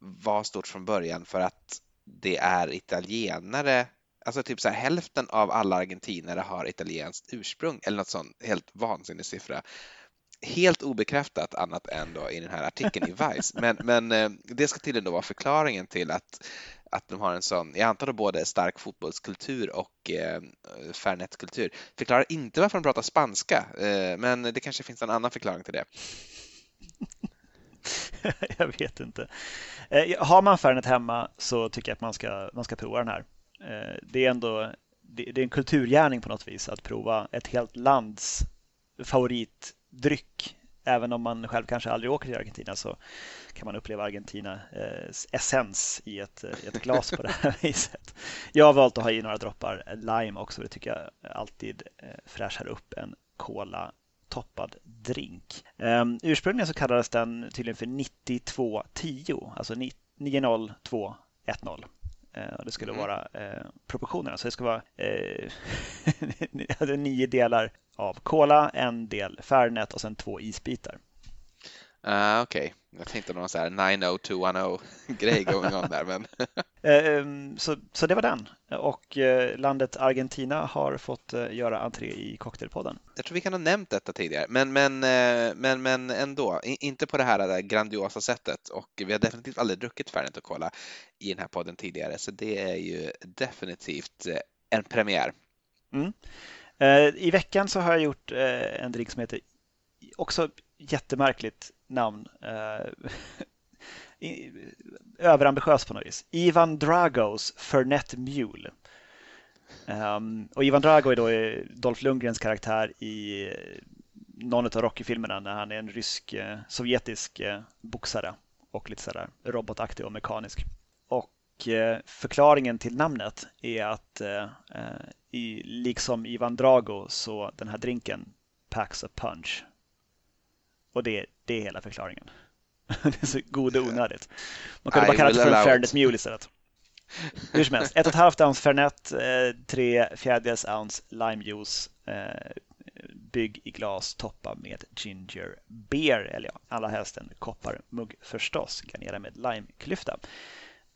var stort från början för att det är italienare Alltså typ så här, hälften av alla argentinare har italienskt ursprung eller något sånt helt vansinnig siffra helt obekräftat annat än då i den här artikeln i Vice. Men, men eh, det ska tydligen då vara förklaringen till att, att de har en sån, jag antar då både stark fotbollskultur och eh, Fernetkultur. Förklarar inte varför de pratar spanska, eh, men det kanske finns en annan förklaring till det. jag vet inte. Eh, har man Fernet hemma så tycker jag att man ska, man ska prova den här. Eh, det är ändå det, är en kulturgärning på något vis att prova ett helt lands favorit dryck. Även om man själv kanske aldrig åker till Argentina så kan man uppleva Argentinas eh, essens i ett, i ett glas på det här viset. Jag har valt att ha i några droppar lime också. Det tycker jag alltid eh, fräschar upp en cola toppad drink. Um, ursprungligen så kallades den tydligen för 9210, alltså 90210. Uh, det skulle mm. vara uh, proportionerna, så det ska vara uh, nio delar av cola, en del Fernet och sen två isbitar. Uh, Okej, okay. jag tänkte någon sån här 90210 grej going on där. Men... uh, så, så det var den. Och uh, landet Argentina har fått uh, göra entré i Cocktailpodden. Jag tror vi kan ha nämnt detta tidigare, men, men, men, men ändå, inte på det här där grandiosa sättet. Och vi har definitivt aldrig druckit Fernet och Cola i den här podden tidigare, så det är ju definitivt en premiär. Mm. Eh, I veckan så har jag gjort eh, en drink som heter, också jättemärkligt namn, eh, överambitiös på något vis. Ivan Dragos Fernet Mule. Um, och Ivan Drago är då Dolph Lundgrens karaktär i någon av Rocky-filmerna när han är en rysk, sovjetisk boxare och lite sådär robotaktig och mekanisk. Och förklaringen till namnet är att i, liksom Ivan Drago så den här drinken packs a punch. Och det, det är hela förklaringen. det är så god och onödigt. Man kunde bara kalla det för en Fernet Mule istället. Hur som helst, ett och ett halvt ounce Fernet, eh, tre fjärdedels ounce limejuice, eh, bygg i glas, toppa med ginger beer, eller ja, allra helst en kopparmugg förstås, garnera med limeklyfta.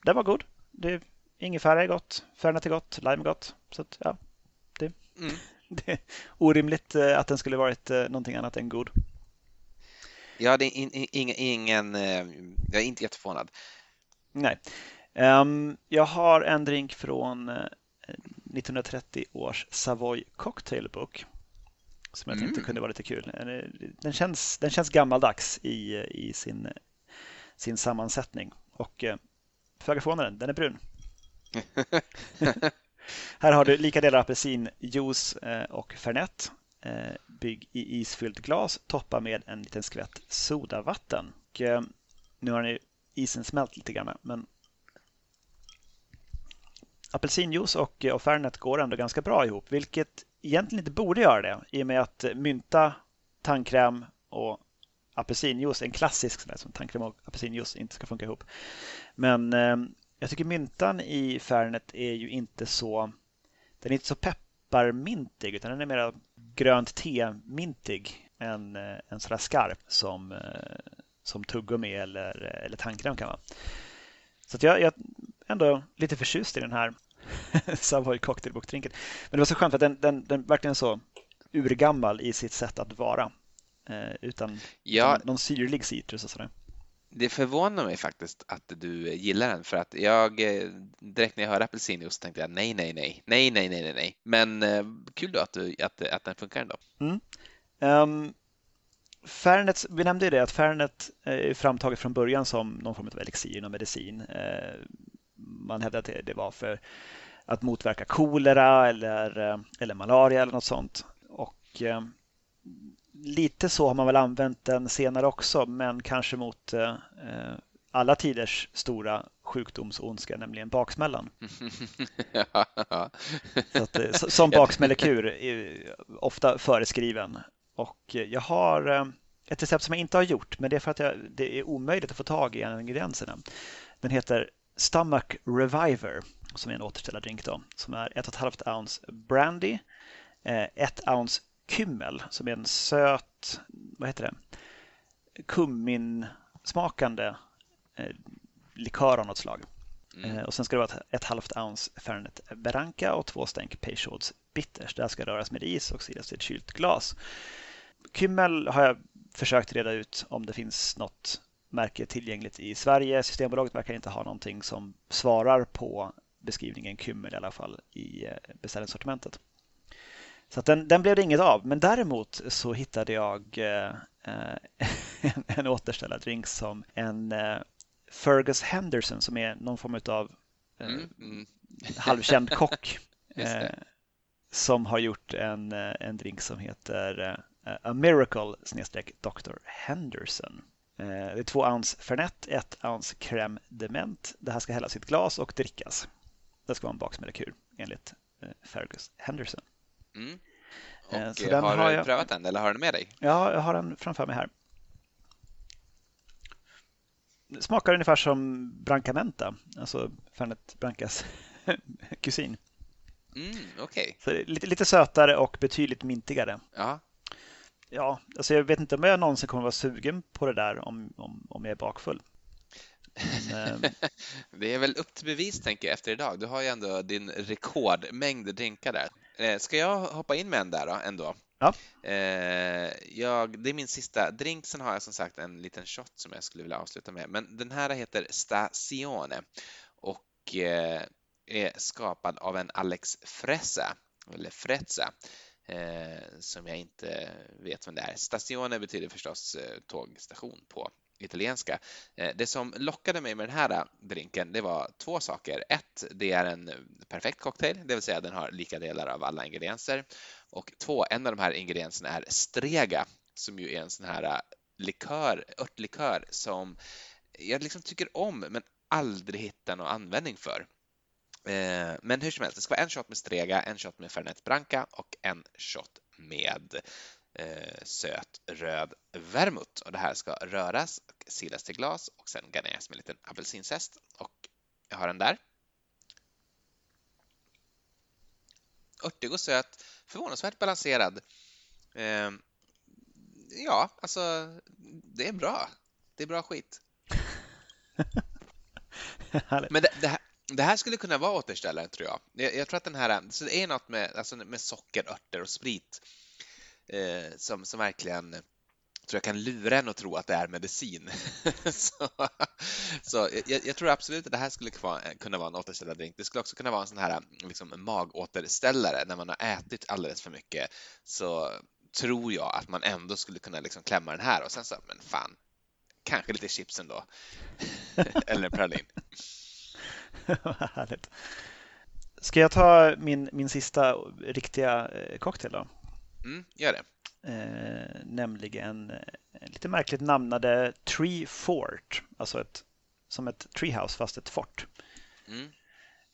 Den var god. Det, ingefära är gott, Fernet är gott, lime är gott. Så att, ja, det, mm. det är orimligt eh, att den skulle varit eh, någonting annat än god. Ja, det är in, in, ingen, eh, jag är inte jätteförvånad. Nej. Um, jag har en drink från 1930 års Savoy Cocktail Book som jag mm. tänkte kunde vara lite kul. Den känns, den känns gammaldags i, i sin, sin sammansättning och föga förvånande, den är brun. Här har du lika delar apelsinjuice eh, och Fernet. Eh, bygg i isfyllt glas, toppa med en liten skvätt sodavatten. Och eh, nu har ni isen smält lite grann. Men apelsinjuice och, och Fernet går ändå ganska bra ihop, vilket egentligen inte borde göra det i och med att mynta, tandkräm och apelsinjuice, en klassisk sån där som tandkräm och apelsinjuice inte ska funka ihop. Men eh, jag tycker myntan i Fernet är ju inte så, den är inte så pepparmintig utan den är mer grönt te-mintig än eh, en sån där skarp som, eh, som tuggummi eller, eller tandkräm kan vara. Så jag, jag är ändå lite förtjust i den här Savoy cocktailbook Men det var så skönt för att den, den, den verkligen är så urgammal i sitt sätt att vara. Eh, utan, ja, utan någon syrlig citrus och sådär. Det förvånar mig faktiskt att du gillar den för att jag eh, direkt när jag hörde apelsinjuice tänkte jag nej, nej, nej, nej, nej, nej, nej, men eh, kul då att, du, att, att den funkar ändå. Mm. Um, Fernet, vi nämnde ju det att Fernet är framtaget från början som någon form av elixir och medicin. Man hävdar att det var för att motverka kolera eller, eller malaria eller något sånt. Och lite så har man väl använt den senare också, men kanske mot eh, alla tiders stora sjukdomsondska, nämligen baksmällan. så att, eh, som baksmällekur är ofta föreskriven. Och jag har eh, ett recept som jag inte har gjort, men det är för att jag, det är omöjligt att få tag i en av ingredienserna. Den heter Stomach Reviver, som är en återställardrink då, som är 1,5 ounce brandy, 1 ounce kymmel som är en söt, vad heter det, kumminsmakande eh, likör av något slag. Mm. Eh, och sen ska det vara ett, ett halvt ounce Fernet Branca och två stänk Peychauds Bitters. Det här ska röras med is och silas i ett kylt glas. Kymmel har jag försökt reda ut om det finns något märke tillgängligt i Sverige. Systembolaget verkar inte ha någonting som svarar på beskrivningen Kymmel i alla fall i eh, beställningssortimentet. Så den, den blev det inget av. Men däremot så hittade jag eh, en, en återställardrink som en eh, Fergus Henderson som är någon form av eh, mm, mm. halvkänd kock. eh, som har gjort en, eh, en drink som heter eh, A Miracle snedstreck Dr. Henderson. Eh, det är två ounce Fernet, ett ounce crème de ment. Det här ska hällas i ett glas och drickas. Det ska vara en baksmällekur enligt Fergus Henderson. Mm. Eh, och så har, har du jag... prövat den eller har du den med dig? Ja, jag har den framför mig här. Det smakar ungefär som Brancamenta, alltså Fernet Brancas kusin. Mm, okay. Så lite, lite sötare och betydligt mintigare. Ja. Ja, alltså jag vet inte om jag någonsin kommer vara sugen på det där om, om, om jag är bakfull. Men, ehm, det är väl upp till bevis tänker jag efter idag. Du har ju ändå din rekordmängd drinkar där. Eh, ska jag hoppa in med en där då, ändå? Ja. Eh, jag, det är min sista drink. Sen har jag som sagt en liten shot som jag skulle vilja avsluta med. Men den här heter Stazione och eh, är skapad av en Alex Fresa, eller Frezza, som jag inte vet vem det är. Stazione betyder förstås tågstation på italienska. Eh, det som lockade mig med den här eh, drinken, det var två saker. Ett, det är en eh, perfekt cocktail, det vill säga den har lika delar av alla ingredienser. Och två, en av de här ingredienserna är strega, som ju är en sån här likör, örtlikör som jag liksom tycker om, men aldrig hittar någon användning för. Men hur som helst, det ska vara en shot med strega, en shot med Fernet Branca och en shot med eh, söt röd vermouth. Och det här ska röras och silas till glas och sen garneras med en liten apelsinzest. Och jag har den där. Örtig och söt, förvånansvärt balanserad. Eh, ja, alltså det är bra. Det är bra skit. Men det, det, här, det, här, skulle kunna vara återställaren tror jag. jag. jag. tror att den här, så det är något med, alltså med socker, örter och sprit eh, som, som verkligen tror jag kan lura en att tro att det är medicin. så, så jag, jag, tror absolut att det här skulle kunna vara en återställardrink. Det skulle också kunna vara en sån här liksom, magåterställare när man har ätit alldeles för mycket så tror jag att man ändå skulle kunna liksom klämma den här och sen så, men fan, kanske lite chips ändå. Eller en pralin. Härligt. Ska jag ta min, min sista riktiga eh, cocktail då? Mm, gör det. Eh, nämligen en lite märkligt namnade Tree Fort, alltså ett som ett treehouse fast ett fort. Mm.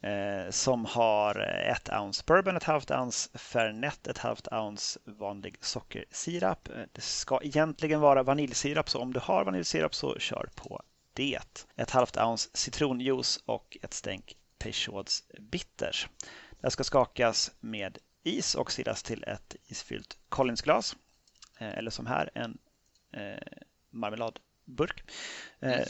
Eh, som har ett ounce bourbon, ett halvt ounce fernet, ett halvt ounce vanlig sockersirap. Eh, det ska egentligen vara vaniljsirap, så om du har vaniljsirap så kör på det. Ett halvt ounce citronjuice och ett stänk Peychauds bitters. Det ska skakas med is och silas till ett isfyllt Collinsglas. Eh, eller som här en eh, marmeladburk. Eh,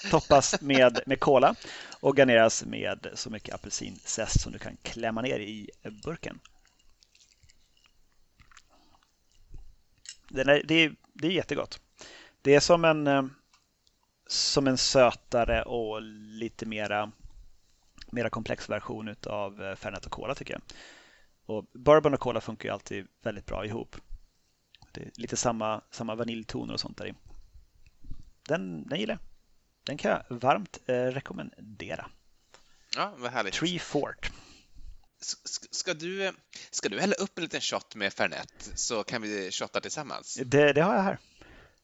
toppas med, med cola och garneras med så mycket apelsinzest som du kan klämma ner i burken. Den är, det, är, det är jättegott. Det är som en, eh, som en sötare och lite mera, mera komplex version av Fernet och Cola tycker jag. Och Bourbon och Cola funkar ju alltid väldigt bra ihop. Det är lite samma, samma vaniljtoner och sånt där i den, den gillar jag. Den kan jag varmt eh, rekommendera. Ja, vad härligt. Tree Fort. Ska du, ska du hälla upp en liten shot med Fernet så kan vi shotta tillsammans? Det, det har jag här.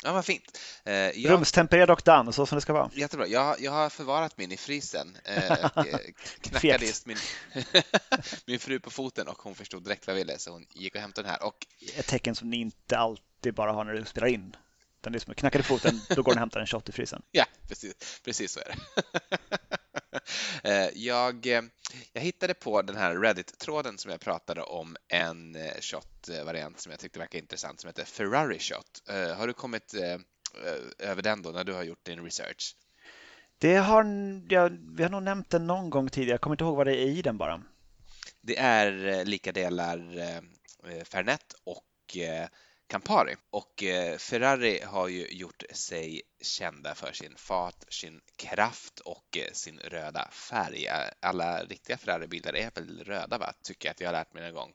Ja, vad fint. Eh, jag, Rumstempererad och dan, så som det ska vara. Jättebra. Jag, jag har förvarat min i frysen. Eh, knackade just min, min fru på foten och hon förstod direkt vad jag ville så hon gick och hämtade den här. Och... Ett tecken som ni inte alltid bara har när du spelar in. Utan det är som att knacka i foten, då går den och hämtar en shot i frysen. Ja, precis, precis så är det. Eh, jag, eh, jag hittade på den här Reddit-tråden som jag pratade om en eh, shot-variant som jag tyckte verkade intressant som heter Ferrari Shot. Har du kommit över den då när du har gjort din research? Det har, ja, vi har nog nämnt den någon gång tidigare, jag kommer inte ihåg vad det är i den bara. Det är lika delar Fernet och Campari. Och eh, Ferrari har ju gjort sig kända för sin fart, sin kraft och eh, sin röda färg. Alla riktiga Ferrari-bilar är väl röda, va? tycker jag att jag har lärt mig en gång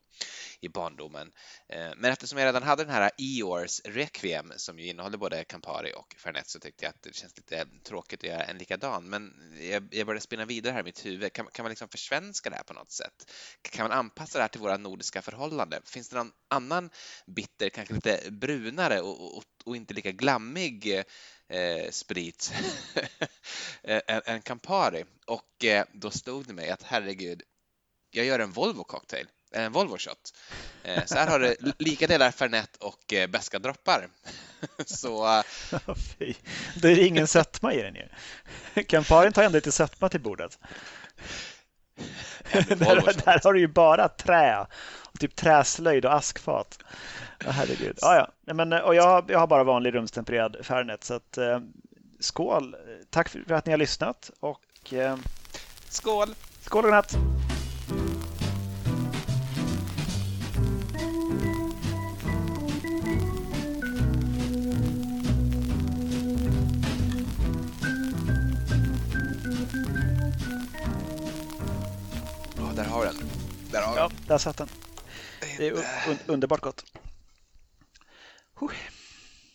i barndomen. Eh, men eftersom jag redan hade den här Eors Requiem som ju innehåller både Campari och Fernet så tyckte jag att det känns lite tråkigt att göra en likadan. Men jag, började spinna vidare här i mitt huvud. Kan, kan man liksom försvenska det här på något sätt? Kan man anpassa det här till våra nordiska förhållanden? Finns det någon annan bitter, kanske lite brunare och, och, och inte lika glammig eh, sprit än, än Campari? Och eh, då stod det mig att herregud, jag gör en Volvo cocktail en Volvo shot. Eh, så här har du lika delar Fernet och eh, beska droppar. Så... Eh. Det är ingen sötma i den ju. Camparin tar ändå lite sötma till bordet. där, där, har du ju bara trä, och typ träslöjd och askfat. Oh, herregud. Ah, ja. Men, och jag, jag har bara vanlig rumstempererad Fernet. Så att, eh, skål! Tack för att ni har lyssnat. Och, eh, skål! Skål och godnatt! Ja, där satt den. Det är un underbart gott.